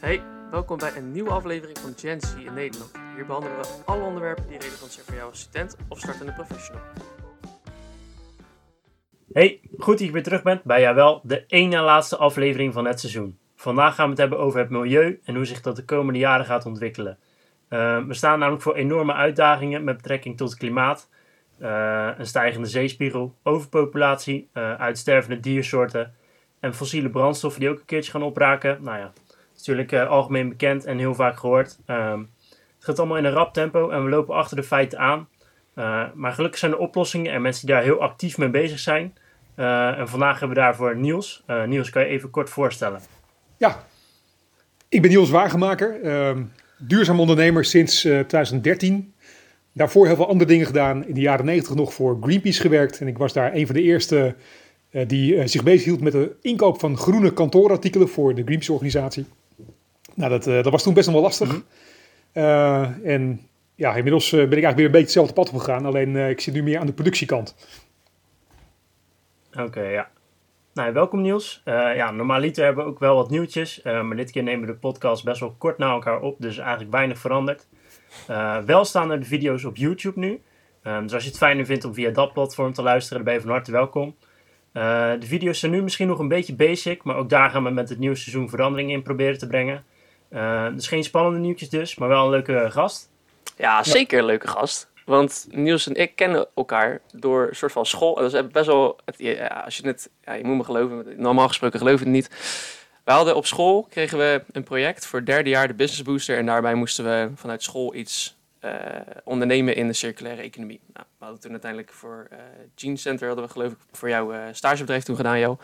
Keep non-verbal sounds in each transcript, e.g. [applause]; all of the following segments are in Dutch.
Hey, welkom bij een nieuwe aflevering van Gen Z in Nederland. Hier behandelen we alle onderwerpen die relevant zijn voor jou als student of startende professional. Hey, goed dat je weer terug bent bij Jawel, de één na laatste aflevering van het seizoen. Vandaag gaan we het hebben over het milieu en hoe zich dat de komende jaren gaat ontwikkelen. Uh, we staan namelijk voor enorme uitdagingen met betrekking tot het klimaat, uh, een stijgende zeespiegel, overpopulatie, uh, uitstervende diersoorten en fossiele brandstoffen die ook een keertje gaan opraken. Nou ja, natuurlijk algemeen bekend en heel vaak gehoord. Ehm, het gaat allemaal in een rap tempo en we lopen achter de feiten aan. maar gelukkig zijn er oplossingen en mensen die daar heel actief mee bezig zijn. en vandaag hebben we daarvoor Niels. Niels, kan je even kort voorstellen? Ja, ik ben Niels Wagenmaker, uh, duurzaam ondernemer sinds uh, 2013. Daarvoor heel veel andere dingen gedaan. In de jaren 90 nog voor Greenpeace gewerkt. En ik was daar een van de eerste die zich bezighield met de inkoop van groene kantoorartikelen voor de Greenpeace-organisatie. Nou, dat, dat was toen best nog wel lastig. Mm -hmm. en ja, inmiddels ben ik eigenlijk weer een beetje hetzelfde pad opgegaan. Alleen ik zit nu meer aan de productiekant. Oké, okay, ja. Nou, welkom Niels. Uh, ja, normaliter hebben we ook wel wat nieuwtjes, uh, maar dit keer nemen we de podcast best wel kort na elkaar op, dus eigenlijk weinig veranderd. Uh, wel staan er de video's op YouTube nu, dus als je het fijner vindt om via dat platform te luisteren, dan ben je van harte welkom. de video's zijn nu misschien nog een beetje basic, maar ook daar gaan we met het nieuwe seizoen verandering in proberen te brengen. Dus geen spannende nieuwtjes dus, maar wel een leuke gast. Ja, zeker een leuke gast. Want Niels en ik kennen elkaar door een soort van school. Dat is best wel, ja, als je het, ja, je moet me geloven, normaal gesproken geloof ik het niet. We hadden op school, kregen we een project voor het derde jaar, de Business Booster. En daarbij moesten we vanuit school iets uh, ondernemen in de circulaire economie. Nou, we hadden toen uiteindelijk voor uh, Gene Center, hadden we geloof ik voor jouw uh, stagebedrijf toen gedaan, Jo.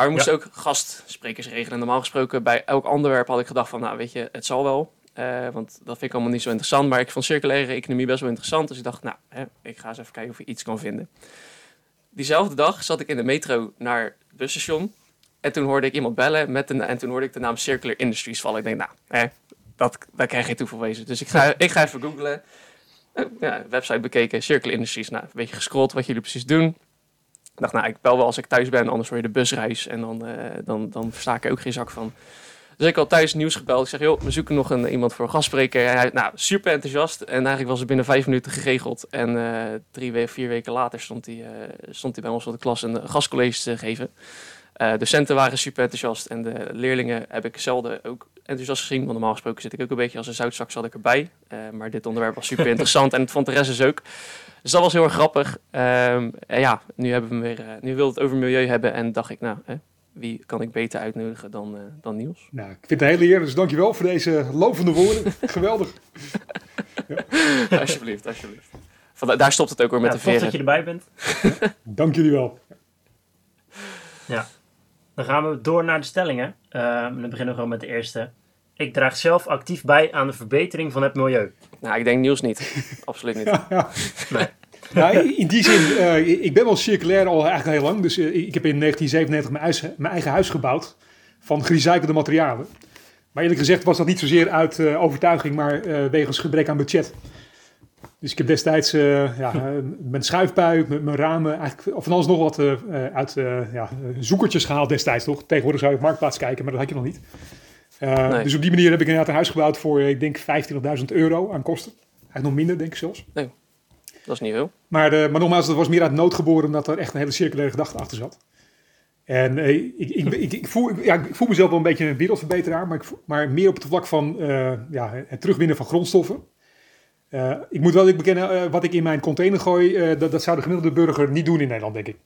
Maar we moesten ja. ook gastsprekers regelen. En normaal gesproken bij elk onderwerp had ik gedacht van, nou weet je, het zal wel. Uh, want dat vind ik allemaal niet zo interessant. Maar ik vond circulaire economie best wel interessant. Dus ik dacht, nou, hè, ik ga eens even kijken of ik iets kan vinden. Diezelfde dag zat ik in de metro naar het busstation. En toen hoorde ik iemand bellen met een, en toen hoorde ik de naam Circular Industries vallen. Ik denk, nou, hè, dat, daar krijg je toevalwezen. Dus ik ga, ik ga even googlen. Ja, website bekeken, Circular Industries. Nou, een beetje gescrolld wat jullie precies doen. Ik dacht, nou, ik bel wel als ik thuis ben, anders hoor je de busreis. En dan, uh, dan, dan versta ik er ook geen zak van. Dus ik al thuis nieuws gebeld. Ik zeg, joh, we zoeken nog een, iemand voor een gastspreker. En hij, nou, super enthousiast. En eigenlijk was het binnen vijf minuten geregeld. En uh, drie, vier weken later stond hij, uh, stond hij bij ons op de klas een gastcollege te geven. Uh, docenten waren super enthousiast. En de leerlingen heb ik zelden ook enthousiast gezien. Want normaal gesproken zit ik ook een beetje als een zoutzak zat ik erbij. maar dit onderwerp was super [laughs] interessant. en het vond de rest dus ook. Dus dat was heel erg grappig. Um, en ja, nu, hebben we weer, nu wil het over milieu hebben. En dacht ik, nou, wie kan ik beter uitnodigen dan, uh, dan Niels? Nou, ik vind het een hele eer, dus dankjewel voor deze lovende woorden. [laughs] Geweldig. ja. [laughs] Alsjeblieft, alsjeblieft. Van, daar stopt het ook weer met ja, de veren. dat je erbij bent. Dank jullie wel. Ja, dan gaan we door naar de stellingen. Uh, dan beginnen we gewoon met de eerste. Ik draag zelf actief bij aan de verbetering van het milieu. Nou, ik denk Niels niet. [laughs] Absoluut niet. Ja, ja. Nee. Nou, in die zin, uh, ik ben wel circulair al eigenlijk heel lang. Dus uh, ik heb in 1997 mijn, huis, mijn, eigen huis gebouwd van gerecyclede materialen. Maar eerlijk gezegd was dat niet zozeer uit uh, overtuiging, maar wegens gebrek aan budget. Dus ik heb destijds ja, [laughs] mijn schuifpui, met mijn ramen, eigenlijk van alles nog wat uit ja, zoekertjes gehaald destijds toch. Tegenwoordig zou je op Marktplaats kijken, maar dat had je nog niet. Nee. Dus op die manier heb ik inderdaad een huis gebouwd voor, ik denk, 25.000 euro aan kosten. Eigenlijk nog minder, denk ik zelfs. Nee. Dat is niet veel. Maar, de, maar nogmaals, dat was meer uit nood geboren omdat er echt een hele circulaire gedachte achter zat. En eh, ik, ik, ik, ik, voel, ja, ik voel mezelf wel een beetje een wereldverbeteraar, maar, ik, maar meer op het vlak van uh, ja, het terugwinnen van grondstoffen. Uh, ik moet wel ik bekennen, uh, wat ik in mijn container gooi, dat, dat zou de gemiddelde burger niet doen in Nederland, denk ik.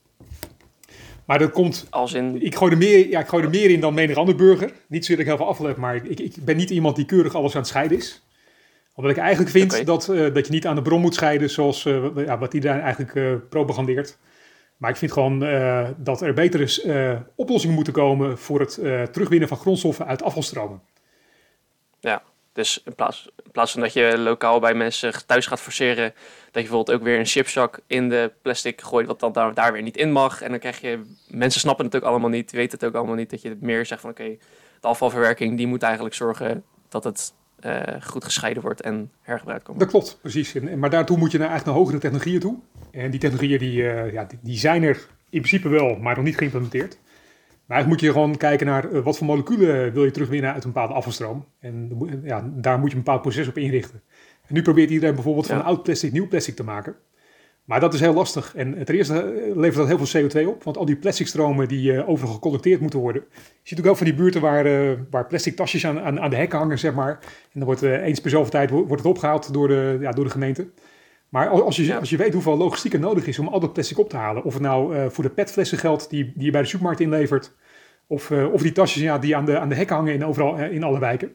Maar dat komt. Als in... ik, gooi er meer, ja, ik gooi er meer in dan menig andere burger. Niet zozeer dat ik heel veel afval heb, maar ik, ik ben niet iemand die keurig alles aan het scheiden is omdat ik eigenlijk vind okay. dat, uh, dat je niet aan de bron moet scheiden zoals uh, ja, wat iedereen eigenlijk uh, propagandeert. Maar ik vind gewoon dat er betere oplossingen moeten komen voor het terugwinnen van grondstoffen uit afvalstromen. Ja, dus in plaats, in plaats van dat je lokaal bij mensen thuis gaat forceren, dat je bijvoorbeeld ook weer een chipzak in de plastic gooit, wat dan daar, daar weer niet in mag. En dan krijg je, mensen snappen het ook allemaal niet, weten het ook allemaal niet, dat je meer zegt van oké, okay, de afvalverwerking die moet eigenlijk zorgen dat het uh, goed gescheiden wordt en hergebruikt kan worden. Dat klopt, precies. En, maar daartoe moet je naar eigenlijk naar hogere technologieën toe. En die technologieën die, uh, ja, die, die, zijn er in principe wel, maar nog niet geïmplementeerd. Maar eigenlijk moet je gewoon kijken naar eh, wat voor moleculen wil je terugwinnen uit een bepaalde afvalstroom. En ja, daar moet je een bepaald proces op inrichten. En nu probeert iedereen bijvoorbeeld van oud plastic nieuw plastic te maken. Maar dat is heel lastig. En ten eerste eh, levert dat heel veel CO2 op. Want al die plasticstromen die eh, overal gecollecteerd moeten worden. Je ziet ook wel van die buurten waar, eh, waar plastic tasjes aan, aan, aan de hekken hangen, zeg maar. En dan wordt eh, eens per zoveel tijd wo- wordt het opgehaald door de, ja, door de gemeente. Maar al- als je, als je weet hoeveel logistiek er nodig is om al dat plastic op te halen. Of het nou eh, voor de petflessen geldt die, die je bij de supermarkt inlevert. Of, eh, of die tasjes ja, die aan de, aan de hekken hangen in, overal, eh, in alle wijken.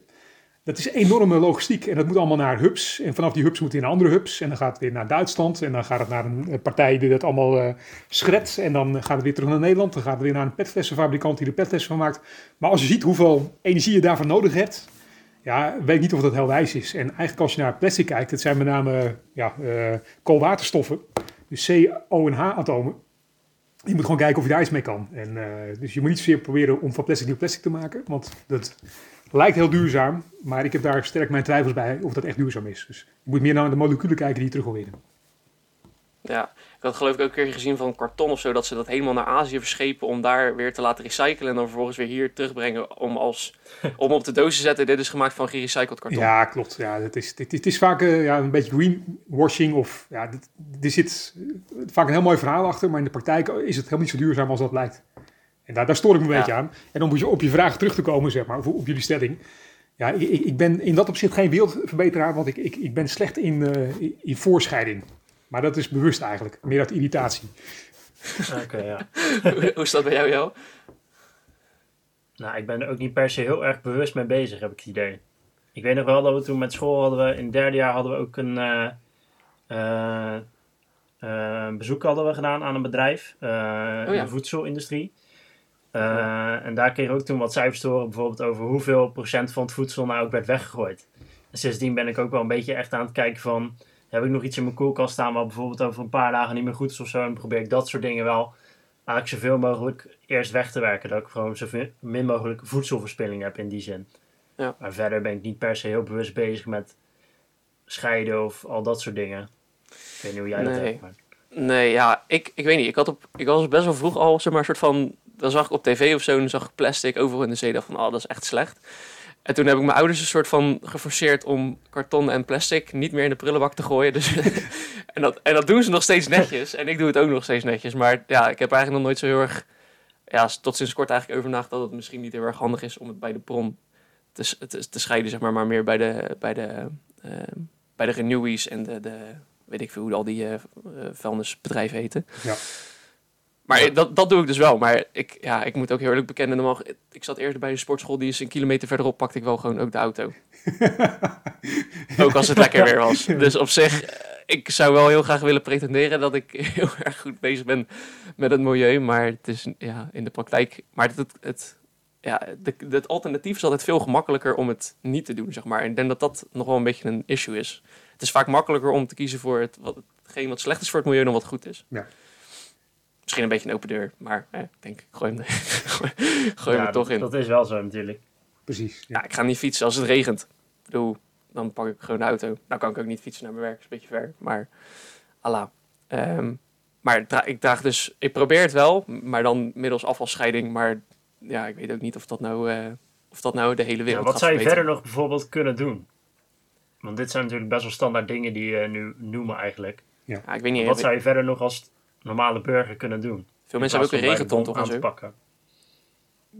Dat is enorme logistiek en dat moet allemaal naar hubs. En vanaf die hubs moet het in andere hubs. En dan gaat het weer naar Duitsland. En dan gaat het naar een partij die dat allemaal schredt. En dan gaat het weer terug naar Nederland. Dan gaat het weer naar een petflessenfabrikant die er petflessen van maakt. Maar als je ziet hoeveel energie je daarvoor nodig hebt. Ja, weet niet of dat heel wijs is. En eigenlijk als je naar plastic kijkt. Het zijn met name ja, eh, koolwaterstoffen. Dus C, O en H-atomen. Je moet gewoon kijken of je daar iets mee kan. En, eh, dus je moet niet zozeer proberen om van plastic nieuw plastic te maken. Want dat lijkt heel duurzaam. Maar ik heb daar sterk mijn twijfels bij of dat echt duurzaam is. Dus je moet meer naar de moleculen kijken die je terug wil winnen. Ja, ik had geloof ik ook een keer gezien van karton of zo, dat ze dat helemaal naar Azië verschepen om daar weer te laten recyclen en dan vervolgens weer hier terugbrengen om, als, [laughs] om op de doos te zetten. Dit is gemaakt van gerecycled karton. Ja, klopt. Ja, het, is, het, is vaak eh, ja, een beetje greenwashing. Of, ja, dit- er zit vaak een heel mooi verhaal achter. Maar in de praktijk is het helemaal niet zo duurzaam als dat lijkt. En daar, daar stoor ik me een Ja. beetje aan. En om op je, op je vraag terug te komen, zeg maar, of op jullie stelling. Ja, ik, ik ben in dat opzicht geen wereldverbeteraar, want ik, ik, ik ben slecht in, eh, in- in voorscheiding. Maar dat is bewust eigenlijk, meer uit irritatie. Oké, ja. Hoe is dat bij jou, Jo? Nou, ik ben er ook niet per se heel erg bewust mee bezig, heb ik het idee. Ik weet nog wel dat we toen met school hadden we, in het derde jaar hadden we ook een eh, eh, eh, een bezoek hadden we gedaan aan een bedrijf eh, Oh in ja. de voedselindustrie. Eh, En daar kregen we ook toen wat cijfers te horen, bijvoorbeeld over hoeveel procent van het voedsel nou ook werd weggegooid. En sindsdien ben ik ook wel een beetje echt aan het kijken van, heb ik nog iets in mijn koelkast staan wat bijvoorbeeld over een paar dagen niet meer goed is of zo. En dan probeer ik dat soort dingen wel eigenlijk zoveel mogelijk eerst weg te werken. Dat ik gewoon zo min mogelijk voedselverspilling heb in die zin. Ja. Maar verder ben ik niet per se heel bewust bezig met scheiden of al dat soort dingen. Ik weet niet hoe jij dat hebt. Maar... Nee, ja, ik, ik weet niet. Ik, had op, ik was best wel vroeg al, zeg maar, een soort van... Dan zag ik op tv of zo, en dan zag ik plastic overal in de zee. dacht van, oh, dat is echt slecht. En toen heb ik mijn ouders een soort van geforceerd om karton en plastic niet meer in de prullenbak te gooien. Dus, [laughs] en, dat, en dat doen ze nog steeds netjes. En ik doe het ook nog steeds netjes. Maar ja, ik heb eigenlijk nog nooit zo heel erg... Ja, tot sinds kort eigenlijk over nagedacht dat het misschien niet heel erg handig is om het bij de bron te, te, te scheiden, zeg maar. Maar meer bij de, bij de, eh, bij de renewies en de, de... Weet ik veel hoe al die eh, vuilnisbedrijven heten. Ja. Maar dat, dat doe ik dus wel. Maar ik, ja, ik moet ook heel eerlijk bekennen. normaal- Ik zat eerder bij een sportschool die is een kilometer verderop. Pakte ik wel gewoon ook de auto. [laughs] ook als het lekker weer was. Dus op zich, eh, ik zou wel heel graag willen pretenderen dat ik [laughs] heel erg goed bezig ben met het milieu. Maar het is ja, in de praktijk. Maar het, het, het, ja, de, het alternatief is altijd veel gemakkelijker om het niet te doen, zeg maar. En ik denk dat dat nog wel een beetje een issue is. Het is vaak makkelijker om te kiezen voor het, wat, hetgeen wat slecht is voor het milieu dan wat goed is. Ja. Misschien een beetje een open deur, maar eh, ik denk, gooi hem, gooi, [laughs] gooi hem Ja, er toch dat, in. dat is wel zo natuurlijk. Precies. Ja, ik ga niet fietsen als het regent. Ik bedoel, dan pak ik gewoon de auto. Nou kan ik ook niet fietsen naar mijn werk, is een beetje ver. Maar, Allah. Ehm, maar dra- ik draag dus, ik probeer het wel, maar dan middels afvalscheiding. Maar ja, ik weet ook niet of dat nou, eh, of dat nou de hele Ja, wereld wat gaat zou je verder nog bijvoorbeeld kunnen doen? Want dit zijn natuurlijk best wel standaard dingen die je nu noemen eigenlijk. Ja, ik weet niet. Wat zou je verder nog als normale burger kunnen doen? veel mensen hebben ook een regenton toch aan te zo. pakken.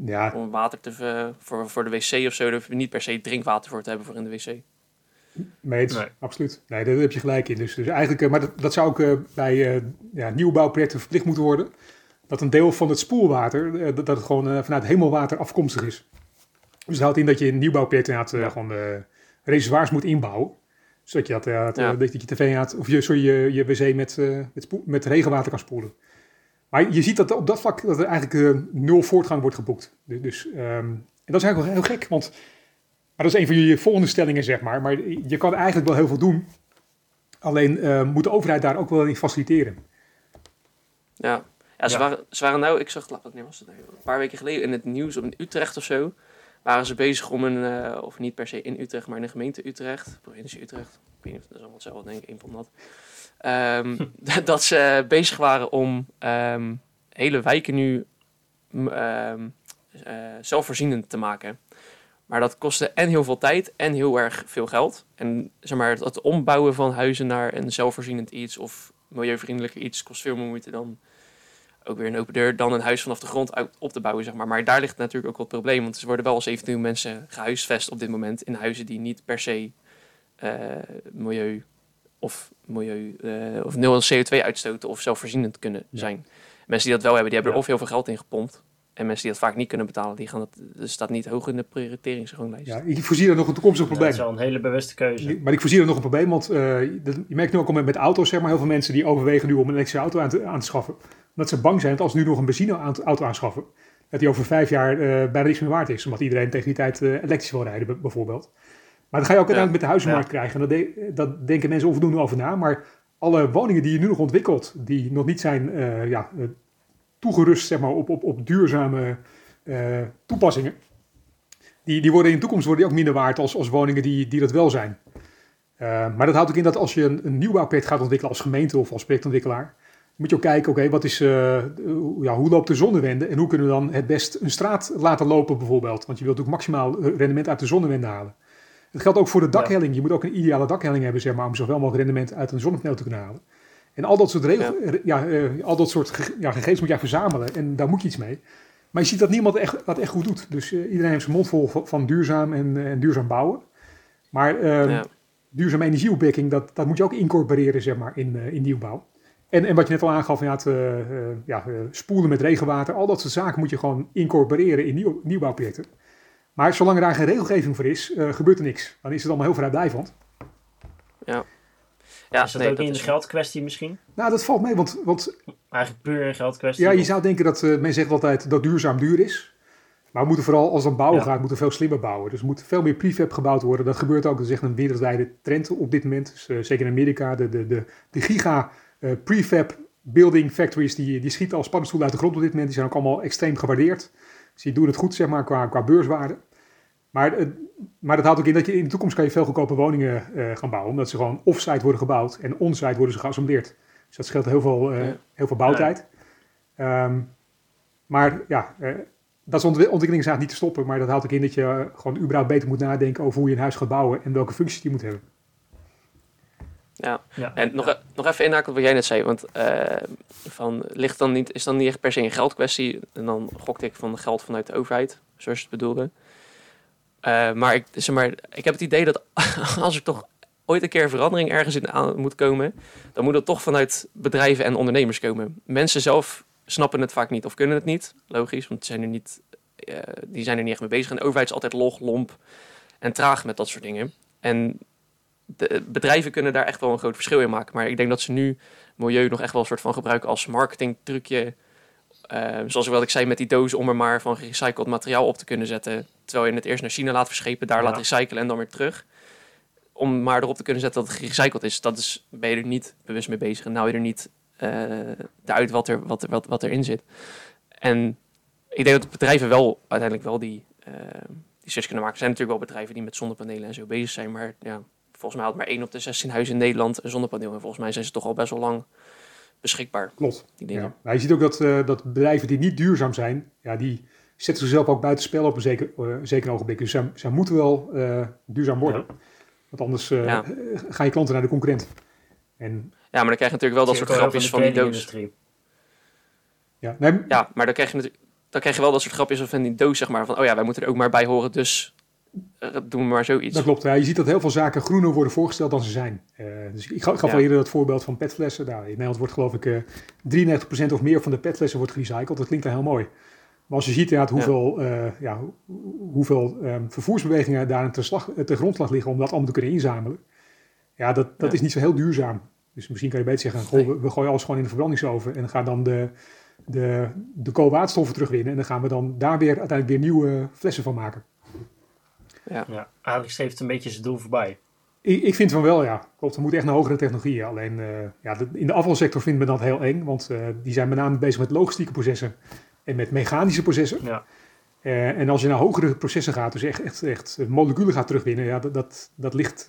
Ja, Om water te, ver- voor, voor de wc of zo, daar hoef je niet per se drinkwater voor te hebben voor in de wc. Nee. absoluut. Nee, daar heb je gelijk in. Dus, dus eigenlijk, eh, maar dat, dat zou ook eh, bij eh, ja, nieuwbouwprojecten verplicht moeten worden. Dat een deel van het spoelwater, eh, dat, dat het gewoon eh, vanuit hemelwater afkomstig is. Dus dat houdt in dat je in nieuwbouwprojecten inderdaad, eh, gewoon eh reservoirs moet inbouwen. Zodat je, dat, eh, dat, eh, Ja. dat je tv had, of je, sorry, je, je wc met, eh, met, met regenwater kan spoelen. Maar je ziet dat op dat vlak dat er eigenlijk eh, nul voortgang wordt geboekt. Dus, dus, ehm, en dat is eigenlijk wel heel gek, want maar dat is een van je volgende stellingen, zeg maar. Maar je kan eigenlijk wel heel veel doen. Alleen eh, moet de overheid daar ook wel in faciliteren. Ja, ja, ze, Ja. Waren, ze waren nou, ik zag, laat- wanneer was het nou? een paar weken geleden in het nieuws op in Utrecht of zo, waren ze bezig om een, eh, of niet per se in Utrecht, maar in de gemeente Utrecht, provincie Utrecht, ik weet niet of dat is allemaal hetzelfde, denk ik, een van [laughs] dat, Ehm, dat ze bezig waren om ehm, hele wijken nu ehm, eh, zelfvoorzienend te maken. Maar dat kostte en heel veel tijd en heel erg veel geld. En zeg maar, het, het ombouwen van huizen naar een zelfvoorzienend iets of milieuvriendelijker iets kost veel meer moeite dan ook weer een open deur, dan een huis vanaf de grond uit op te bouwen, zeg maar. Maar daar ligt natuurlijk ook wel het probleem, want er worden wel 17 mensen gehuisvest op dit moment in huizen die niet per se eh, milieu of milieu eh, of nul CO2 uitstoten of zelfvoorzienend kunnen Ja. zijn. Mensen die dat wel hebben, die hebben Ja. er of heel veel geld in gepompt. En mensen die dat vaak niet kunnen betalen, die gaan het, dus staat niet hoog in de prioriteringsranglijst. Ja, ik voorzie er nog een toekomstig Dat probleem. is wel een hele bewuste keuze. Maar ik voorzie er nog een probleem, want eh, dat- je merkt nu ook al met, met auto's, zeg maar, heel veel mensen die overwegen nu om een elektrische auto aan te, aan te schaffen. Omdat ze bang zijn dat als ze nu nog een benzineauto aanschaffen, dat die over vijf jaar eh, bijna niks meer waard is. Omdat iedereen tegen die tijd eh, elektrisch wil rijden, bijvoorbeeld. Maar dat ga je ook uiteindelijk met de huizenmarkt krijgen. En dat, de- dat denken mensen onvoldoende over na. Maar alle woningen die je nu nog ontwikkelt, die nog niet zijn eh, ja, toegerust zeg maar, op, op, op duurzame eh, toepassingen, die, die worden in de toekomst worden die ook minder waard als, als woningen die, die dat wel zijn. Uh, maar dat houdt ook in dat als je een, een nieuwbouwproject gaat ontwikkelen als gemeente of als projectontwikkelaar, moet je ook kijken, oké, wat is, uh, ja, hoe loopt de zonnewende en hoe kunnen we dan het best een straat laten lopen bijvoorbeeld? Want je wilt ook maximaal eh, rendement uit de zonnewende halen. Het geldt ook voor de dakhelling. Je moet ook een ideale dakhelling hebben, zeg maar, om zoveel mogelijk rendement uit een zonnepaneel te kunnen halen. En al dat soort, regel, ja. Ja, uh, al dat soort ja, gegevens moet jij verzamelen en daar moet je iets mee. Maar je ziet dat niemand echt, dat echt goed doet. Dus uh, iedereen heeft zijn mond vol van, duurzaam en, uh, en, duurzaam bouwen. Maar uh, ja. duurzame energieopwekking, dat, dat moet je ook incorporeren zeg maar, in, in nieuwbouw. En, en wat je net al aangaf, ja, het, uh, ja, spoelen met regenwater, al dat soort zaken moet je gewoon incorporeren in nieuw, nieuwbouwprojecten. Maar zolang er daar geen regelgeving voor is, uh, gebeurt er niks. Dan is het allemaal heel vrijblijvend. Ja. Ja, is dat nee, ook dat in de geldkwestie misschien? Nou, dat valt mee, want... want Eigenlijk puur een geldkwestie. Ja, je zou denken dat, uh, men zegt altijd dat duurzaam duur is. Maar we moeten vooral, als het bouwen ja. gaat, moeten we veel slimmer bouwen. Dus er moet veel meer prefab gebouwd worden. Dat gebeurt ook, dat is echt een wereldwijde trend op dit moment. Dus, uh, zeker in Amerika, de, de, de, de giga uh, prefab building factories, die, die schieten als paddenstoelen uit de grond op dit moment. Die zijn ook allemaal extreem gewaardeerd. Dus die doen het goed, zeg maar, qua, qua beurswaarde. Maar, maar dat houdt ook in dat je in de toekomst kan je veel goedkope woningen uh, gaan bouwen. Omdat ze gewoon off-site worden gebouwd en on-site worden ze geassembleerd. Dus dat scheelt heel veel, uh, heel veel bouwtijd. Ja. Um, maar ja, uh, dat is ont ontwikkeling is eigenlijk niet te stoppen. Maar dat houdt ook in dat je gewoon überhaupt beter moet nadenken over hoe je een huis gaat bouwen en welke functies die moet hebben. Ja, ja. en nog, nog even inhaken op wat jij net zei. Want uh, van, ligt dan niet, is dan niet echt per se een geldkwestie. En dan gokte ik van geld vanuit de overheid, zoals je het bedoelde. Uh, maar, ik, zeg maar ik heb het idee dat [laughs] als er toch ooit een keer verandering ergens in aan moet komen, dan moet dat toch vanuit bedrijven en ondernemers komen. Mensen zelf snappen het vaak niet of kunnen het niet. Logisch, want zijn er niet, uh, die zijn er niet echt mee bezig. En de overheid is altijd log, lomp en traag met dat soort dingen. En de bedrijven kunnen daar echt wel een groot verschil in maken. Maar ik denk dat ze nu milieu nog echt wel een soort van gebruiken als marketingtrucje. Uh, zoals wat ik zei met die dozen om er maar van gerecycled materiaal op te kunnen zetten. Terwijl je het eerst naar China laat verschepen, daar ja. laat recyclen en dan weer terug. Om maar erop te kunnen zetten dat het gerecycled is. Dat is, ben je er niet bewust mee bezig. En nou je er niet uh, uit wat, er, wat, wat, wat erin zit. En ik denk dat bedrijven wel uiteindelijk wel die, uh, die switch kunnen maken. Er zijn natuurlijk wel bedrijven die met zonnepanelen en zo bezig zijn. Maar ja, volgens mij had maar één op de 16 huizen in Nederland een zonnepaneel. En volgens mij zijn ze toch al best wel lang beschikbaar. Klopt. Die dingen. Ja. Maar je ziet ook dat, uh, dat bedrijven die niet duurzaam zijn, ja, die zetten zichzelf ook buiten spel op een zeker, uh, zeker ogenblik. Dus zij, zij moeten wel uh, duurzaam worden. Ja. Want anders ja. [laughs] gaan je klanten naar de concurrent. En, ja, maar dan krijg je natuurlijk wel dat soort grapjes van, van die doos. Ja, nee, ja, maar dan krijg, je, dan krijg je wel dat soort grapjes van die doos, zeg maar. Van, oh ja, wij moeten er ook maar bij horen, dus doen we maar zoiets. Dat klopt. Ja, je ziet dat heel veel zaken groener worden voorgesteld dan ze zijn. Uh, dus ik gaf ja. al eerder dat voorbeeld van petflessen. Nou, in Nederland wordt geloof ik uh, 93% of meer van de petflessen wordt gerecycled. Dat klinkt dan heel mooi. Maar als je ziet inderdaad hoeveel, ja. Uh, ja, hoeveel um, vervoersbewegingen daar ten, slag, ten grondslag liggen om dat allemaal te kunnen inzamelen. Ja, dat, dat ja. is niet zo heel duurzaam. Dus misschien kan je beter zeggen, goh, we, we gooien alles gewoon in de verbrandingsoven en dan gaan dan de, de, de koolwaterstoffen terugwinnen. En dan gaan we dan daar weer uiteindelijk weer nieuwe flessen van maken. Ja. ja, eigenlijk streeft het een beetje zijn doel voorbij. Ik, ik vind van wel, ja. Klopt, we moeten echt naar hogere technologieën. Alleen uh, ja, de, in de afvalsector vindt men dat heel eng, want uh, die zijn met name bezig met logistieke processen en met mechanische processen. Ja. Uh, en als je naar hogere processen gaat, dus echt, echt, echt moleculen gaat terugwinnen, ja, dat, dat, dat ligt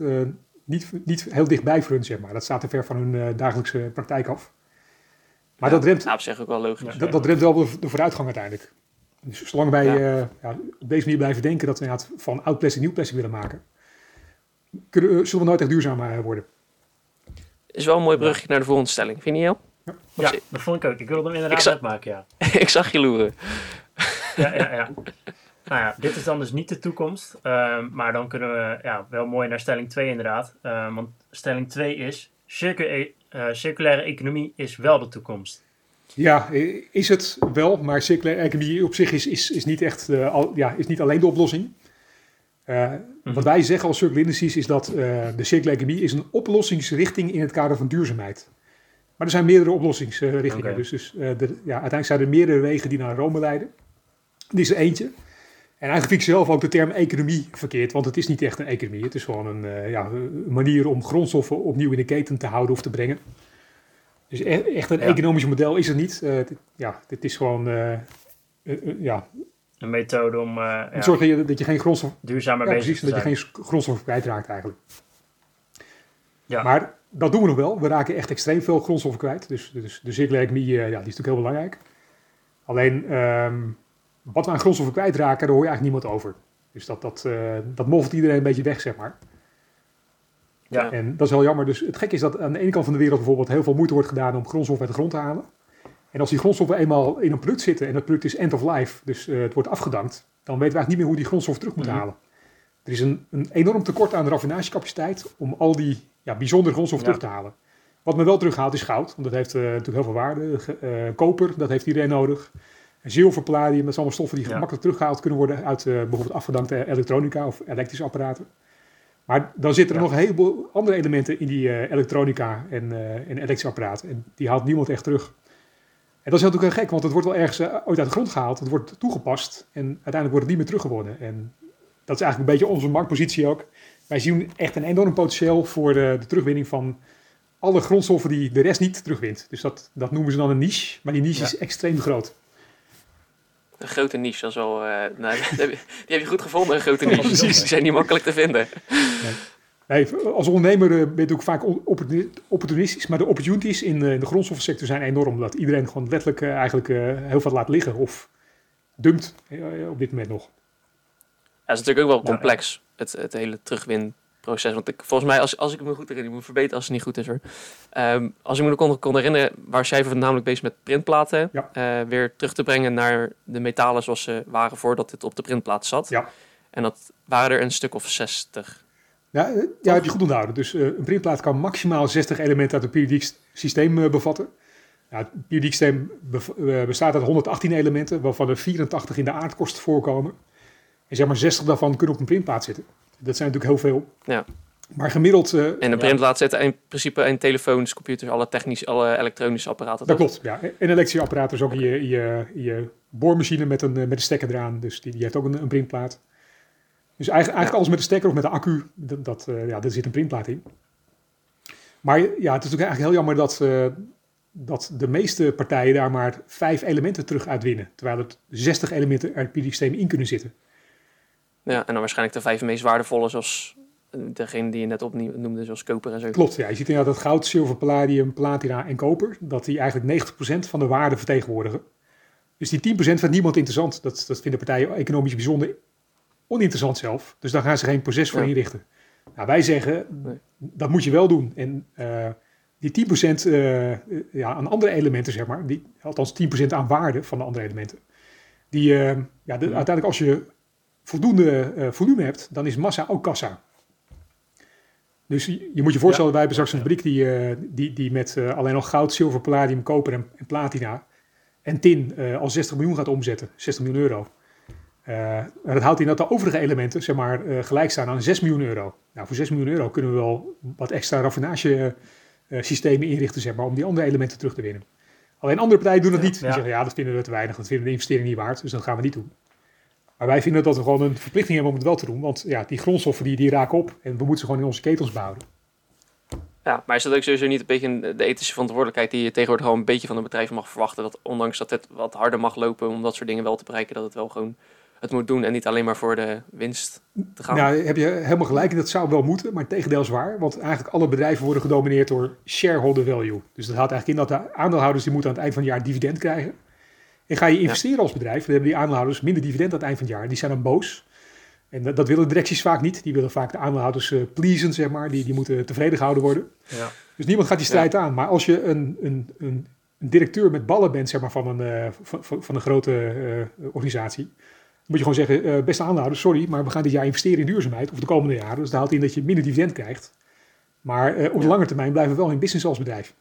niet, niet heel dichtbij voor hun, zeg maar. Dat staat te ver van hun dagelijkse praktijk af. Maar ja, dat remt, nou, op zich ook wel logisch. dat, dat remt wel de, de vooruitgang uiteindelijk. Dus zolang wij Ja. eh, ja, op deze manier blijven denken dat we inderdaad van oud plastic nieuw plastic willen maken, kunnen, zullen we nooit echt duurzaam eh, worden. Is wel een mooi brugje naar de volgende stelling. Vind je niet, Ja, dat vond ik ook. Ik wilde hem inderdaad Ik zou- net maken, ja. [laughs] Ik zag je loeren. Ja, ja, ja. Nou ja, dit is dan dus niet de toekomst. ehm, maar dan kunnen we ja, wel mooi naar stelling 2 inderdaad. Ehm, want stelling 2 is... Circu eh, circulaire economie is wel de toekomst. Ja, is het wel, maar circulaire economie op zich is, is, is, niet, echt, al, ja, is niet alleen de oplossing. Eh, Wat wij zeggen als Circular Industries is dat eh, de circulaire economie is een oplossingsrichting in het kader van duurzaamheid. Maar er zijn meerdere oplossingsrichtingen. Dus, dus eh, de, ja, uiteindelijk zijn er meerdere wegen die naar Rome leiden. Dit is er eentje. En eigenlijk vind ik zelf ook de term economie verkeerd, want het is niet echt een economie. Het is gewoon een, ja, een manier om grondstoffen opnieuw in de keten te houden of te brengen. Dus e- echt een Ja. economisch model is het niet. Dit, ja, dit is gewoon eh, ja, Een methode om ja, het zorgt dat je, dat je geen grondstof, duurzamer ja, precies, dat je geen grondstof kwijtraakt eigenlijk. Ja. Maar dat doen we nog wel. We raken echt extreem veel grondstoffen kwijt. Dus, dus de circulaire economie, ja, die is natuurlijk heel belangrijk. Alleen, ehm, wat we aan grondstoffen kwijtraken, daar hoor je eigenlijk niemand over. Dus dat, dat, dat moffelt iedereen een beetje weg, zeg maar. Ja. En dat is wel jammer. Dus het gekke is dat aan de ene kant van de wereld bijvoorbeeld heel veel moeite wordt gedaan om grondstoffen uit de grond te halen. En als die grondstoffen eenmaal in een product zitten en dat product is end of life, dus eh, het wordt afgedankt, dan weten we eigenlijk niet meer hoe die grondstof terug moet Mhm. halen. Er is een, een enorm tekort aan raffinagecapaciteit om al die ja, bijzondere grondstoffen Ja. terug te halen. Wat men wel terughaalt is goud, want dat heeft eh, natuurlijk heel veel waarde. Eh, koper, dat heeft iedereen nodig. En zilver, palladium, dat zijn allemaal stoffen die Ja. gemakkelijk teruggehaald kunnen worden uit eh, bijvoorbeeld afgedankte elektronica of elektrische apparaten. Maar dan zitten er Ja. nog een heleboel andere elementen in die eh, elektronica en, eh, en elektrische apparaten. En die haalt niemand echt terug. En dat is natuurlijk heel gek, want het wordt wel ergens eh, ooit uit de grond gehaald. Het wordt toegepast en uiteindelijk wordt het niet meer teruggewonnen. En dat is eigenlijk een beetje onze marktpositie ook. Wij zien echt een enorm potentieel voor de, de terugwinning van alle grondstoffen die de rest niet terugwint. Dus dat, dat noemen ze dan een niche, maar die niche Ja. is extreem groot. Een grote niche, dat is wel... eh, nou, [laughs] die, heb je, goed gevonden, een grote niche. [laughs] precies. Die zijn niet makkelijk te vinden. Nee, als ondernemer eh, ben je ook vaak opportunistisch, maar de opportunities in, eh, in de grondstoffensector zijn enorm. Dat iedereen gewoon letterlijk eigenlijk heel veel laat liggen of dumpt op dit moment nog. Ja, het is natuurlijk ook wel complex, het, het hele terugwinproces. Want ik, volgens mij, als, als ik me goed herinner, ik moet verbeteren als het niet goed is hoor. Ehm, als ik me kon, kon herinneren, was jij namelijk bezig met printplaten Ja. eh, weer terug te brengen naar de metalen zoals ze waren voordat dit op de printplaat zat. Ja. En dat waren er een stuk of 60. Ja, eh, ja heb je goed onthouden. Dus eh, een printplaat kan maximaal 60 elementen uit het periodiek systeem bevatten. Ja, het periodiek systeem bev- bestaat uit 118 elementen, waarvan er 84 in de aardkorst voorkomen. En zeg maar 60 daarvan kunnen op een printplaat zitten. Dat zijn natuurlijk heel veel. Ja. Maar gemiddeld, eh, En een printplaat zitten in principe in telefoons, computers, alle technische, alle elektronische apparaten. dat toch? klopt. Ja. En apparaat is ook je, je, je boormachine met een, eh, met een stekker eraan. Dus die, die heeft ook een, een printplaat. Dus eigenlijk, eigenlijk alles met een stekker of met een accu, dat, dat, eh, ja, daar zit een printplaat in. Maar ja, het is natuurlijk eigenlijk heel jammer dat, dat de meeste partijen daar maar vijf elementen terug uitwinnen. Terwijl er 60 elementen uit het periodiek systeem in kunnen zitten. Ja, en dan waarschijnlijk de vijf meest waardevolle, zoals eh, degene die je net opnoemde, zoals koper en zo. Klopt, ja. Je ziet inderdaad dat goud, zilver, palladium, platina en koper, dat die eigenlijk 90% van de waarde vertegenwoordigen. Dus die 10% vindt niemand interessant. Dat, dat vinden partijen economisch bijzonder oninteressant zelf. Dus daar gaan ze geen proces voor Ja. inrichten. Nou, wij zeggen, Nee. dat moet je wel doen. En eh, die 10% eh, ja, aan andere elementen, zeg maar, die, althans 10% aan waarde van de andere elementen, die, ja, de- uiteindelijk als je voldoende eh, volume hebt, dan is massa ook kassa. Dus je, je moet je voorstellen, wij hebben straks een fabriek die, eh, die, die met eh, alleen al goud, zilver, palladium, koper en, en platina en tin al 60 miljoen gaat omzetten, 60 miljoen euro. En dat houdt in dat de overige elementen zeg maar, gelijk staan aan 6 miljoen euro. Nou, voor 6 miljoen euro kunnen we wel wat extra raffinage eh, systemen inrichten zeg maar, om die andere elementen terug te winnen. Alleen andere partijen doen dat Ja, niet. Die ja. zeggen, ja, dat vinden we te weinig, dat vinden we de investering niet waard, dus dat gaan we niet doen. Maar wij vinden dat we gewoon een verplichting hebben om het wel te doen, want ja, die grondstoffen die, die raken op en we moeten ze gewoon in onze ketels behouden. Ja, maar is dat ook sowieso niet een beetje de ethische verantwoordelijkheid die je tegenwoordig gewoon een beetje van een bedrijf mag verwachten? Dat ondanks dat het wat harder mag lopen om dat soort dingen wel te bereiken, dat het wel gewoon het moet doen en niet alleen maar voor de winst te gaan. Nou, heb je helemaal gelijk en dat zou wel moeten, maar tegendeel is waar. Want eigenlijk alle bedrijven worden gedomineerd door shareholder value. Dus dat houdt eigenlijk in dat de aandeelhouders die moeten aan het eind van het jaar dividend krijgen. En ga je investeren als bedrijf, dan hebben die aandeelhouders minder dividend aan het eind van het jaar. Die zijn dan boos. En dat, dat willen directies vaak niet. Die willen vaak de aandeelhouders uh, pleasen, zeg maar. Die, die moeten tevreden gehouden worden. Ja. Dus niemand gaat die strijd aan. Maar als je een, een, een, een, directeur met ballen bent, zeg maar, van een, uh, van, van, een grote uh, organisatie. Dan moet je gewoon zeggen, beste aandeelhouders, sorry, maar we gaan dit jaar investeren in duurzaamheid. Of de komende jaren. Dus dat houdt in dat je minder dividend krijgt. Maar op de lange termijn blijven we wel in business als bedrijf.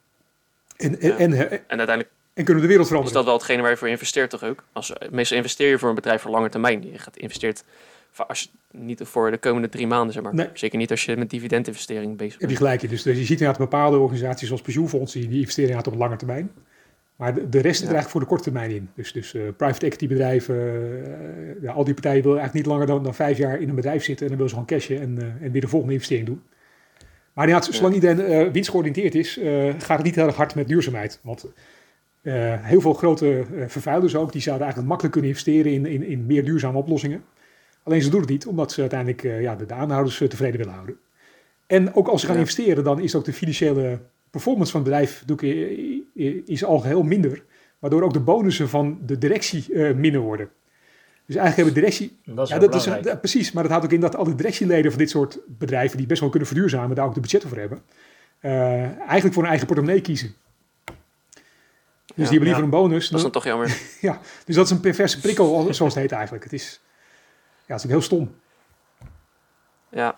En, en, en, en uiteindelijk en kunnen we de wereld veranderen. Is dat wel hetgene waar je voor investeert toch ook? Als, meestal investeer je voor een bedrijf voor lange termijn. Je gaat investeert als je, niet voor de komende drie maanden, zeg maar. Nee. Zeker niet als je met dividendinvestering bezig bent. Heb je gelijk. Dus, dus je ziet inderdaad bepaalde organisaties zoals pensioenfondsen, die investeren inderdaad op lange termijn. Maar de, de rest zit er eigenlijk voor de korte termijn in. Dus, dus uh, private equity bedrijven, uh, ja, al die partijen willen eigenlijk niet langer dan, dan vijf jaar in een bedrijf zitten. En dan willen ze gewoon cashen en, uh, en weer de volgende investering doen. Maar inderdaad, zolang iedereen winstgeoriënteerd is, gaat het niet heel erg hard met duurzaamheid. Want heel veel grote vervuilers ook, die zouden eigenlijk makkelijk kunnen investeren in, in, in meer duurzame oplossingen. Alleen ze doen het niet, omdat ze uiteindelijk uh, ja, de, de, aanhouders uh, tevreden willen houden. En ook als ze gaan ja. investeren, dan is ook de financiële performance van het bedrijf is al geheel minder. Waardoor ook de bonussen van de directie uh, minder worden. Dus eigenlijk hebben de directie... Dat is, ja, dat is ja, precies, maar dat houdt ook in dat alle directieleden van dit soort bedrijven... die best wel kunnen verduurzamen, daar ook de budgetten voor hebben... eigenlijk voor hun eigen portemonnee kiezen. Dus die hebben liever een bonus. Dat is dan toch jammer. [laughs] ja, dus dat is een perverse prikkel, zoals het heet eigenlijk. Het is... Ja, dat is ook heel stom. Ja.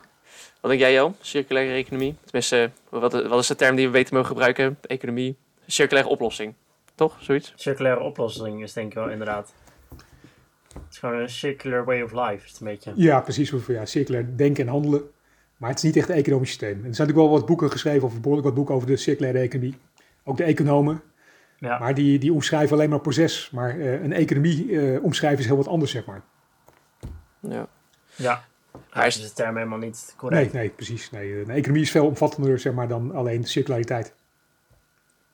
Wat denk jij, Jo? Circulaire economie? Tenminste, wat, wat is de term die we beter mogen gebruiken? Economie. Circulaire oplossing. Toch? Zoiets? Circulaire oplossing is denk ik wel inderdaad. Het is gewoon een circular way of life. Is het een beetje. Ja, precies. Ja, circulair denken en handelen. Maar het is niet echt een economisch systeem. En er zijn natuurlijk wel wat boeken geschreven, of behoorlijk wat boeken over de circulaire economie. Ook de economen. Ja. Maar die, die omschrijven alleen maar proces. Maar uh, een economie uh, omschrijven is heel wat anders, zeg maar. Ja. Ja. Hij is de term helemaal niet correct. Nee, nee precies. Nee, een economie is veel omvattender zeg maar, dan alleen circulariteit.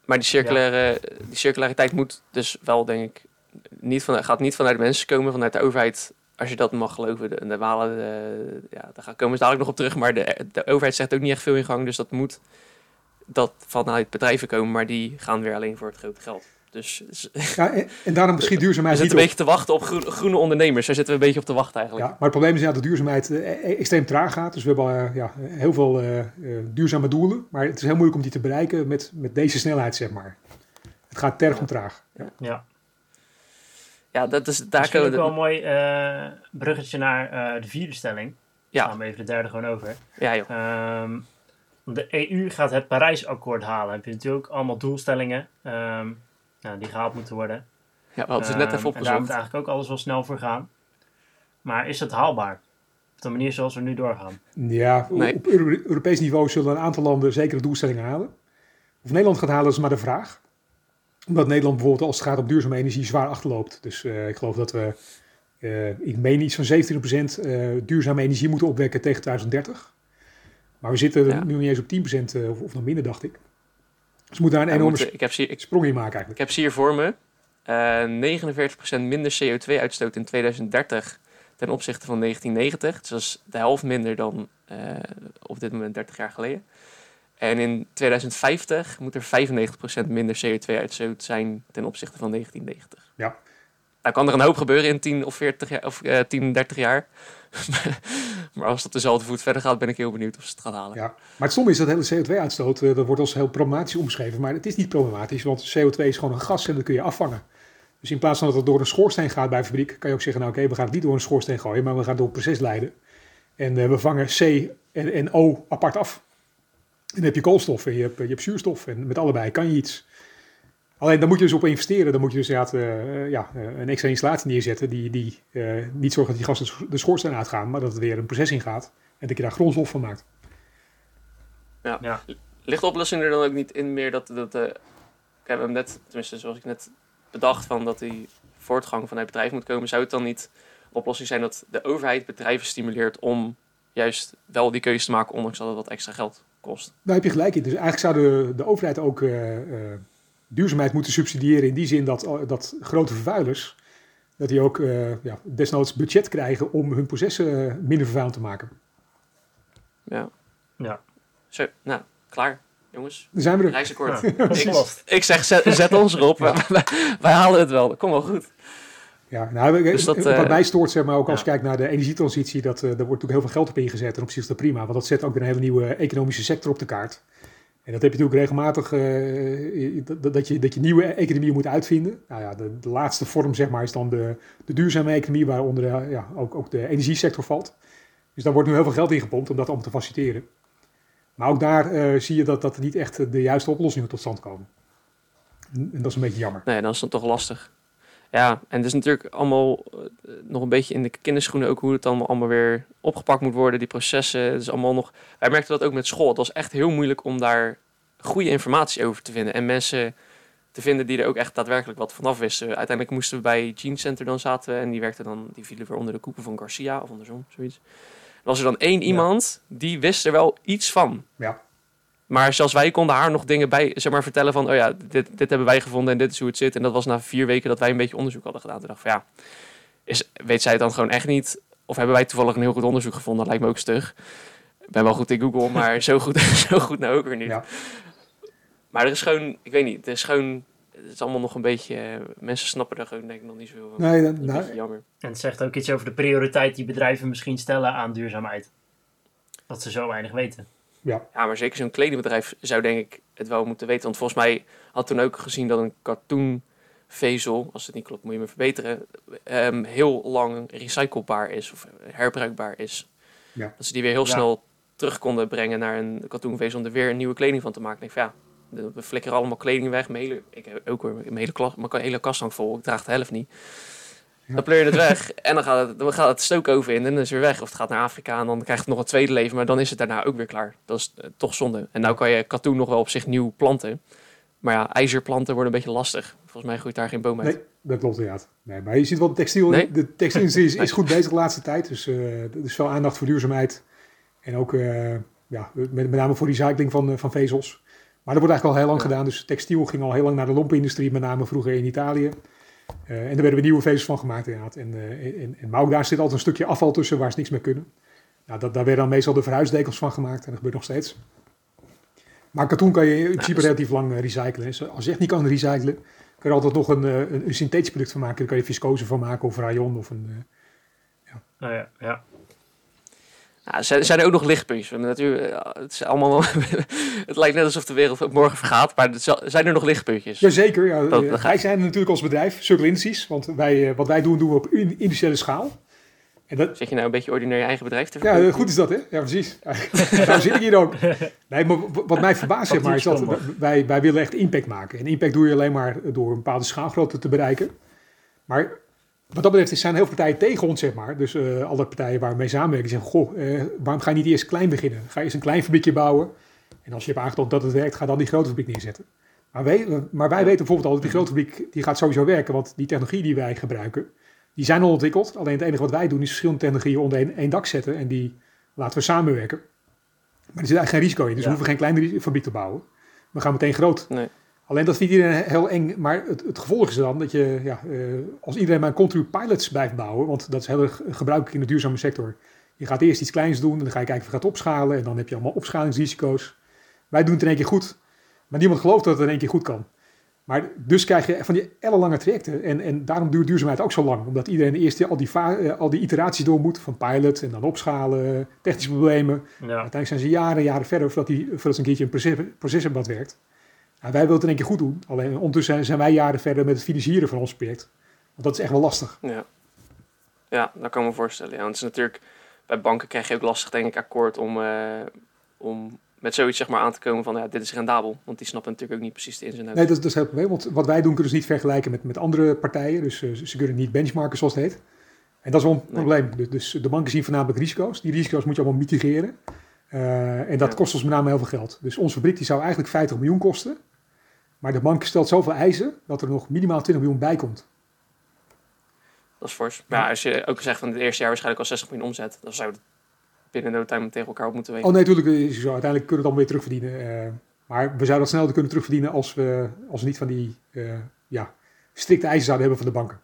Maar die, circulaire, die circulariteit moet dus wel, denk ik, niet van, gaat niet vanuit de mensen komen, vanuit de overheid. Als je dat mag geloven. De, de walen, de, ja, daar komen ze dadelijk nog op terug. Maar de, de overheid zegt ook niet echt veel in gang. Dus dat moet dat vanuit bedrijven komen. Maar die gaan weer alleen voor het grote geld. Dus, ja, en, en daarom misschien [laughs] duurzaamheid. We zitten een beetje te wachten op groene, groene, ondernemers. Daar zitten we een beetje op te wachten eigenlijk. Ja, maar het probleem is ja, dat duurzaamheid uh, extreem traag gaat. Dus we hebben uh, ja, heel veel uh, duurzame doelen. Maar het is heel moeilijk om die te bereiken met, met deze snelheid, zeg maar. Het gaat tergend ja. traag. Ja. ja. Ja, dat is daar Misschien ook wel een mooi bruggetje naar de vierde stelling. Ja. Dan gaan we even de derde gewoon over. Ja, joh. Um, de EU gaat het Parijsakkoord halen. Heb je natuurlijk allemaal doelstellingen. Um, nou, die gehaald moeten worden. Ja, we hadden ze net Um, even En daar moet opgezocht. eigenlijk ook alles wel snel voor gaan. Maar is het haalbaar? Op de manier zoals we nu doorgaan. Ja, Nee. op Euro- Europees niveau zullen een aantal landen zekere doelstellingen halen. Of Nederland gaat halen is maar de vraag. Omdat Nederland bijvoorbeeld als het gaat om duurzame energie zwaar achterloopt. Dus eh, ik geloof dat we, eh, ik meen iets van 27% eh, duurzame energie moeten opwekken tegen 2030. Maar we zitten Ja. nu niet eens op 10% eh, of, of nog minder, dacht ik. Dus we moeten daar een enorme moeten- ik, heb hier- ik, sprong in maken eigenlijk. ik heb ze hier voor me. Eh 49% minder CO2-uitstoot in 2030 ten opzichte van 1990. Dus dat is de helft minder dan eh, op dit moment 30 jaar geleden. En in 2050 moet er 95% minder CO2-uitstoot zijn ten opzichte van 1990. Ja. Nou kan er een hoop gebeuren in 10 of 40 jaar, of eh 10, 30 jaar. [laughs] maar als op dezelfde voet verder gaat, ben ik heel benieuwd of ze het gaan halen. Ja. Maar het stom is dat hele CO2-uitstoot, eh, dat wordt als heel problematisch omschreven. Maar het is niet problematisch, want CO2 is gewoon een gas en dat kun je afvangen. Dus in plaats van dat het door een schoorsteen gaat bij een fabriek, kan je ook zeggen, nou oké, we gaan het niet door een schoorsteen gooien, maar we gaan door een proces leiden. En eh, we vangen C en, en O apart af. En dan heb je koolstof en je hebt, je hebt zuurstof en met allebei kan je iets. Alleen dan moet je dus op investeren. Dan moet je dus inderdaad, eh, ja, eh, een extra installatie neerzetten die, die eh, niet zorgt dat die gassen de scho- de schoorsteen uitgaan, maar dat het weer een proces ingaat en dat je daar grondstof van maakt. Ja. Ligt de oplossing er dan ook niet in meer dat... dat eh, kijk, we hebben net, tenminste zoals ik net bedacht, van dat die voortgang vanuit het bedrijf moet komen. Zou het dan niet de oplossing zijn dat de overheid bedrijven stimuleert om juist wel die keuze te maken, ondanks dat het wat extra geld kost? Daar heb je gelijk in. Dus eigenlijk zou de, de overheid ook eh, eh, duurzaamheid moeten subsidiëren in die zin dat, eh, dat grote vervuilers, dat die ook eh, ja, desnoods budget krijgen om hun processen eh, minder vervuilend te maken. Ja. Ja. Zo, nou, klaar. jongens, Daar zijn we er. reisakkoord. Ja, ik, ik zeg, zet, zet ons erop. [laughs] wij, wij halen het wel. Dat komt wel goed. Ja, nou, Dus dat, wat mij stoort, zeg maar, ook als je kijkt naar de energietransitie, dat, eh, daar wordt natuurlijk heel veel geld op ingezet en op zich is dat prima, want dat zet ook een hele nieuwe economische sector op de kaart. En dat heb je natuurlijk regelmatig, eh, dat, je, dat je nieuwe economieën moet uitvinden. Nou ja, de, laatste vorm, zeg maar, is dan de, de duurzame economie, waaronder eh, ja, ook, ook de energiesector valt. Dus daar wordt nu heel veel geld in gepompt om dat allemaal te faciliteren. Maar ook daar eh, zie je dat, dat niet echt de juiste oplossingen tot stand komen. En dat is een beetje jammer. Nee, dan is het toch lastig. Ja, en het is natuurlijk allemaal eh, nog een beetje in de kinderschoenen ook hoe het allemaal, allemaal weer opgepakt moet worden, die processen. Het is allemaal nog... Wij merkten dat ook met school. Het was echt heel moeilijk om daar goede informatie over te vinden. En mensen te vinden die er ook echt daadwerkelijk wat vanaf wisten. Uiteindelijk moesten we bij Gene Center dan zaten en die werkte dan, die vielen weer onder de koepel van Garcia of andersom, zoiets. Was er dan één iemand die wist er wel iets van. Ja. Maar zelfs wij konden haar nog dingen bij, zeg maar, vertellen van, oh ja, dit, dit hebben wij gevonden en dit is hoe het zit. En dat was na vier weken dat wij een beetje onderzoek hadden gedaan. Toen dacht ik van, ja, is, weet zij het dan gewoon echt niet? Of hebben wij toevallig een heel goed onderzoek gevonden? Dat lijkt me ook stug. Ik ben wel goed in Google, maar [laughs] zo goed, [laughs] zo goed nou ook weer niet. Ja. Maar er is gewoon, ik weet niet, het is gewoon, het is allemaal nog een beetje, eh, mensen snappen er gewoon denk ik nog niet zoveel van. Nee, Dat is nou, jammer. En het zegt ook iets over de prioriteit die bedrijven misschien stellen aan duurzaamheid. Dat ze zo weinig weten. Ja. Ja, maar zeker zo'n kledingbedrijf zou denk ik het wel moeten weten. Want volgens mij had toen ook gezien dat een katoenvezel, als het niet klopt moet je me verbeteren, ehm, heel lang recyclebaar is of herbruikbaar is. Ja. Dat ze die weer heel Ja. snel terug konden brengen naar een katoenvezel om er weer een nieuwe kleding van te maken. Ik denk van ja, we flikkeren allemaal kleding weg. Mijn hele, ik heb ook hoor, mijn hele, klas, mijn hele kast hangt vol. Ik draag de helft niet. Dan pleur je het weg en dan gaat het, dan gaat het stookoven in en dan is het weer weg. Of het gaat naar Afrika en dan krijgt het nog een tweede leven, maar dan is het daarna ook weer klaar. Dat is eh, toch zonde. En nou kan je katoen nog wel op zich nieuw planten. Maar ja, ijzerplanten worden een beetje lastig. Volgens mij groeit daar geen boom uit. Nee, dat klopt inderdaad. Nee, maar je ziet wel, de textiel, Nee? de textielindustrie is, [laughs] is goed bezig de laatste tijd. Dus eh, er is veel aandacht voor duurzaamheid. En ook eh, ja, met, met name voor recycling van, van vezels. Maar dat wordt eigenlijk al heel lang Ja. gedaan. Dus textiel ging al heel lang naar de lompenindustrie, met name vroeger in Italië. Eh, en daar werden we nieuwe vezels van gemaakt inderdaad. En, eh, maar ook daar zit altijd een stukje afval tussen waar ze niks mee kunnen. Nou, dat, daar werden dan meestal de verhuisdekels van gemaakt. En dat gebeurt nog steeds. Maar katoen kan je in principe dus- relatief lang eh, recyclen. Dus als je echt niet kan recyclen, kun je altijd nog een, een, een synthetisch product van maken. Daar kan je viscose van maken of rayon of een... eh, Nou ja, ja. Ja, zijn, zijn er ook nog lichtpuntjes? Natuurlijk, eh, het, is allemaal, [laughs] het lijkt net alsof de wereld morgen vergaat, maar er zijn er nog lichtpuntjes? Jazeker, ja, Dat- eh, dat wij zijn natuurlijk als bedrijf Circle Industries. Want wij, eh, wat wij doen, doen we op in- industriële schaal. En dat, Zit je nou een beetje ordinair je eigen bedrijf te ja, verkopen? eh, goed is dat, hè? Ja, precies. [laughs] Daar zit ik hier ook. Nee, maar wat mij verbaast, zeg maar, is dat wij, wij willen echt impact maken. En impact doe je alleen maar door een bepaalde schaalgrootte te bereiken. Maar wat dat betreft zijn heel veel partijen tegen ons, zeg maar. Dus eh, alle partijen waar we mee samenwerken, zeggen... Goh, eh, waarom ga je niet eerst klein beginnen? Ga je eerst een klein fabriekje bouwen. En als je hebt aangetoond dat het werkt, ga dan die grote fabriek neerzetten. Maar wij, maar wij weten bijvoorbeeld al dat die grote fabriek die gaat sowieso werken. Want die technologie die wij gebruiken, die zijn al ontwikkeld. Alleen het enige wat wij doen is verschillende technologieën onder één, één dak zetten. En die laten we samenwerken. Maar er zit eigenlijk geen risico in. Dus Ja. we hoeven geen kleine fabriek te bouwen. We gaan meteen groot. Nee. Alleen dat vindt iedereen heel eng. Maar het, het gevolg is dan dat je, ja, eh, als iedereen maar continu pilots blijft bouwen, want dat is heel erg gebruikelijk in de duurzame sector. Je gaat eerst iets kleins doen, en dan ga je kijken of je gaat opschalen. En dan heb je allemaal opschalingsrisico's. Wij doen het in één keer goed. Maar niemand gelooft dat het in één keer goed kan. Maar dus krijg je van die ellenlange trajecten. En, en daarom duurt duurzaamheid ook zo lang. Omdat iedereen eerst al die, eh, al die iteraties door moet. Van pilot en dan opschalen, technische problemen. ja. Uiteindelijk zijn ze jaren en jaren verder voordat, die, voordat ze een keertje een proces, proces hebben wat werkt. Nou, wij willen het in één keer goed doen. Alleen ondertussen zijn, wij jaren verder met het financieren van ons project. Want dat is echt wel lastig. Ja. ja, dat kan ik me voorstellen. Ja, want het is natuurlijk, bij banken krijg je ook lastig, denk ik, akkoord om, eh, om met zoiets zeg maar, aan te komen van ja, dit is rendabel. Want die snappen natuurlijk ook niet precies de ins en outs. Nee, dat, is- dat is het probleem. Want wat wij doen kunnen ze niet vergelijken met, met andere partijen. Dus eh, ze kunnen niet benchmarken zoals het heet. En dat is wel een Nee. probleem. Dus, dus de banken zien voornamelijk risico's. Die risico's moet je allemaal mitigeren. Eh, en dat Ja. kost ons met name heel veel geld. Dus onze fabriek die zou eigenlijk 50 miljoen kosten. Maar de bank stelt zoveel eisen dat er nog minimaal 20 miljoen bij komt. Dat is fors. Maar ja, als je ook zegt van het eerste jaar waarschijnlijk al 60 miljoen omzet, dan zou het binnen no time tegen elkaar op moeten wegen. Oh nee, natuurlijk is het zo. Uiteindelijk kunnen we het dan weer terugverdienen. Eh, maar we zouden dat sneller kunnen terugverdienen als we, als we niet van die eh, ja, strikte eisen zouden hebben van de banken.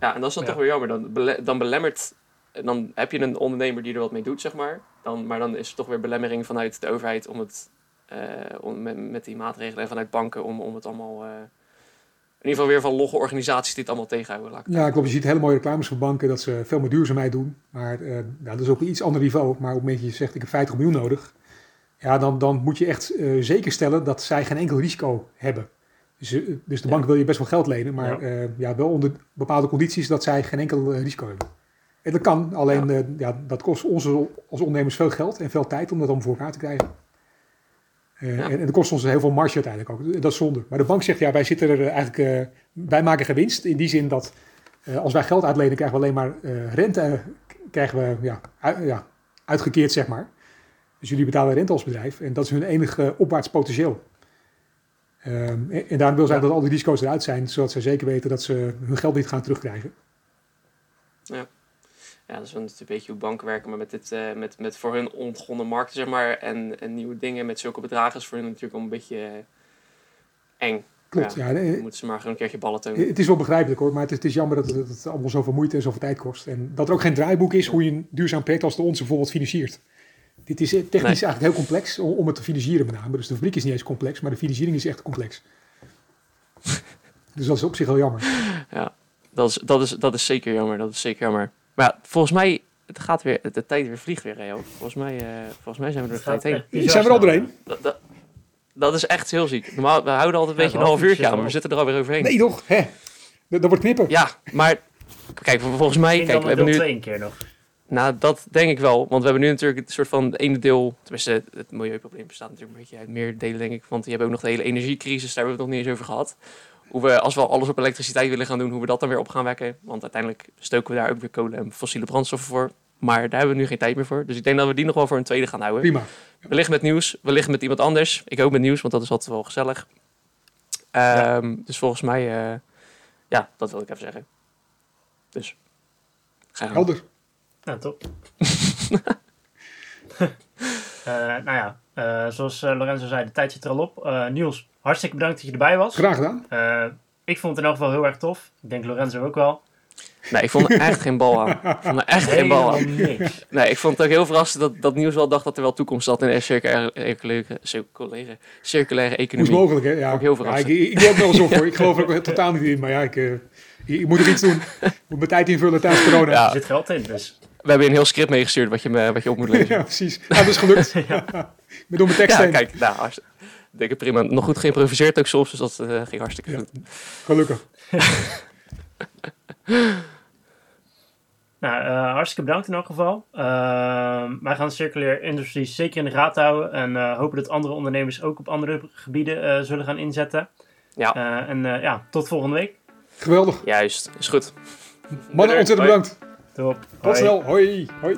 Ja, en dat is dan Ja. toch weer jammer. Dan, bele- dan belemmert, dan heb je een ondernemer die er wat mee doet, zeg maar. Dan, maar dan is er toch weer belemmering vanuit de overheid om het eh, om, met, met die maatregelen en vanuit banken om, om het allemaal... eh, in ieder geval weer van logge organisaties die het allemaal tegenhouden. Laat ik- Ja, klopt. Je ziet hele mooie reclames van banken dat ze veel meer duurzaamheid doen. Maar eh, ja, dat is op een iets ander niveau. Maar op het moment dat je zegt, ik heb 50 miljoen nodig. Ja, dan, dan moet je echt eh, zeker stellen dat zij geen enkel risico hebben. Dus, eh, dus de bank wil je best wel geld lenen. Maar Ja. ja. ja, wel onder bepaalde condities dat zij geen enkel eh, risico hebben. En dat kan, alleen ja. ja, dat kost ons als ondernemers veel geld en veel tijd om dat allemaal voor elkaar te krijgen. Uh, Ja. en, dat kost ons heel veel marge uiteindelijk ook. Dat is zonde. Maar de bank zegt, ja, wij zitten er eh, eigenlijk, eh, wij maken geen winst. In die zin dat eh, als wij geld uitlenen, krijgen we alleen maar eh, rente eh, krijgen we, ja, uit- ja, uitgekeerd, zeg maar. Dus jullie betalen rente als bedrijf. En dat is hun enige opwaarts potentieel. Ehm, en, en daarom wil zij Ja. dat al die risico's eruit zijn, zodat ze zeker weten dat ze hun geld niet gaan terugkrijgen. Ja, dat is wel natuurlijk een beetje hoe banken werken, maar met, dit, eh, met, met voor hun ontgonnen markten, zeg maar, en, en nieuwe dingen met zulke bedragen is voor hun natuurlijk al een beetje eh, eng. Klopt, ja. Moeten ze maar gewoon een keertje ballen tonen. het is wel begrijpelijk hoor, maar het is, het is jammer dat het, dat het allemaal zoveel moeite en zoveel tijd kost. En dat er ook geen draaiboek is hoe je een duurzaam project als de onze bijvoorbeeld financiert. Dit is eh, technisch Nee. eigenlijk heel complex om, om het te financieren met name. Dus de fabriek is niet eens complex, maar de financiering is echt complex. [laughs] dus dat is op zich wel jammer. Ja, dat is, dat, is, dat is zeker jammer. Dat is zeker jammer. Maar ja, volgens mij, het gaat weer, de tijd weer vliegt weer, Reo. Volgens mij, eh, volgens mij zijn we er tijd heen. echt Zijn we er al bizar doorheen? Dat, dat, dat is echt heel ziek. Normaal, we houden altijd een Ja, beetje een half uurtje aan, maar we zitten er alweer overheen. Nee toch? Hè? Dat, dat wordt knippen. Ja, maar kijk, volgens mij, kijk, we dan hebben nu... twee keer nog. Nou, dat denk ik wel. Want we hebben nu natuurlijk het soort van het ene deel... Tenminste, het milieuprobleem bestaat natuurlijk een beetje uit meer delen, denk ik. Want je hebt ook nog de hele energiecrisis. Daar hebben we het nog niet eens over gehad. Hoe we, als we alles op elektriciteit willen gaan doen, hoe we dat dan weer op gaan wekken. Want uiteindelijk stoken we daar ook weer kolen en fossiele brandstoffen voor. Maar daar hebben we nu geen tijd meer voor. Dus ik denk dat we die nog wel voor een tweede gaan houden. Prima. Wellicht met nieuws, wellicht met iemand anders. Ik hoop met nieuws, want dat is altijd wel gezellig. Ehm, Dus volgens mij, eh, ja, dat wil ik even zeggen. Dus, ga. Helder. Ja, top. [laughs] Eh, nou ja, eh, zoals eh, Lorenzo zei, de tijd zit er al op. Eh, Niels, hartstikke bedankt dat je erbij was. Graag gedaan. Eh, ik vond het in elk geval heel erg tof. Ik denk Lorenzo ook wel. Nee, ik vond er echt geen bal aan. Ik vond er echt geen bal aan. niks. Nee, ik vond het ook heel verrassend dat, dat Nieuws wel dacht dat er wel toekomst zat in de circulaire, circulaire, circulaire, circulaire Hoe is economie. het mogelijk, hè? Ja, Ook heel verrassend. ik, ik, ik doe ook wel eens op, hoor. Ik geloof er ook totaal niet in. Maar ja, ik, eh, ik moet er iets doen. Ik moet mijn tijd invullen tijdens corona. Ja. Er zit geld in, dus. We hebben een heel script meegestuurd wat je, me- wat je op moet [laughs] lezen. Ja, precies. Nou, dat is gelukt. [laughs] [laughs] Ik ben door mijn tekst Ja, heen. kijk, nou, hartst- ik denk het prima. Nog goed geïmproviseerd ook soms, dus dat eh, ging hartstikke Ja. goed. Gelukkig. Nou, eh, hartstikke bedankt in elk geval. Ehm, wij gaan Circular Industries zeker in de gaten houden. En eh, hopen dat andere ondernemers ook op andere gebieden eh, zullen gaan inzetten. Ja. Eh, en eh, ja, tot volgende week. Geweldig. Juist, is goed. Mannen, ontzettend bedankt. Top. Tot snel. Hoi. Hoi.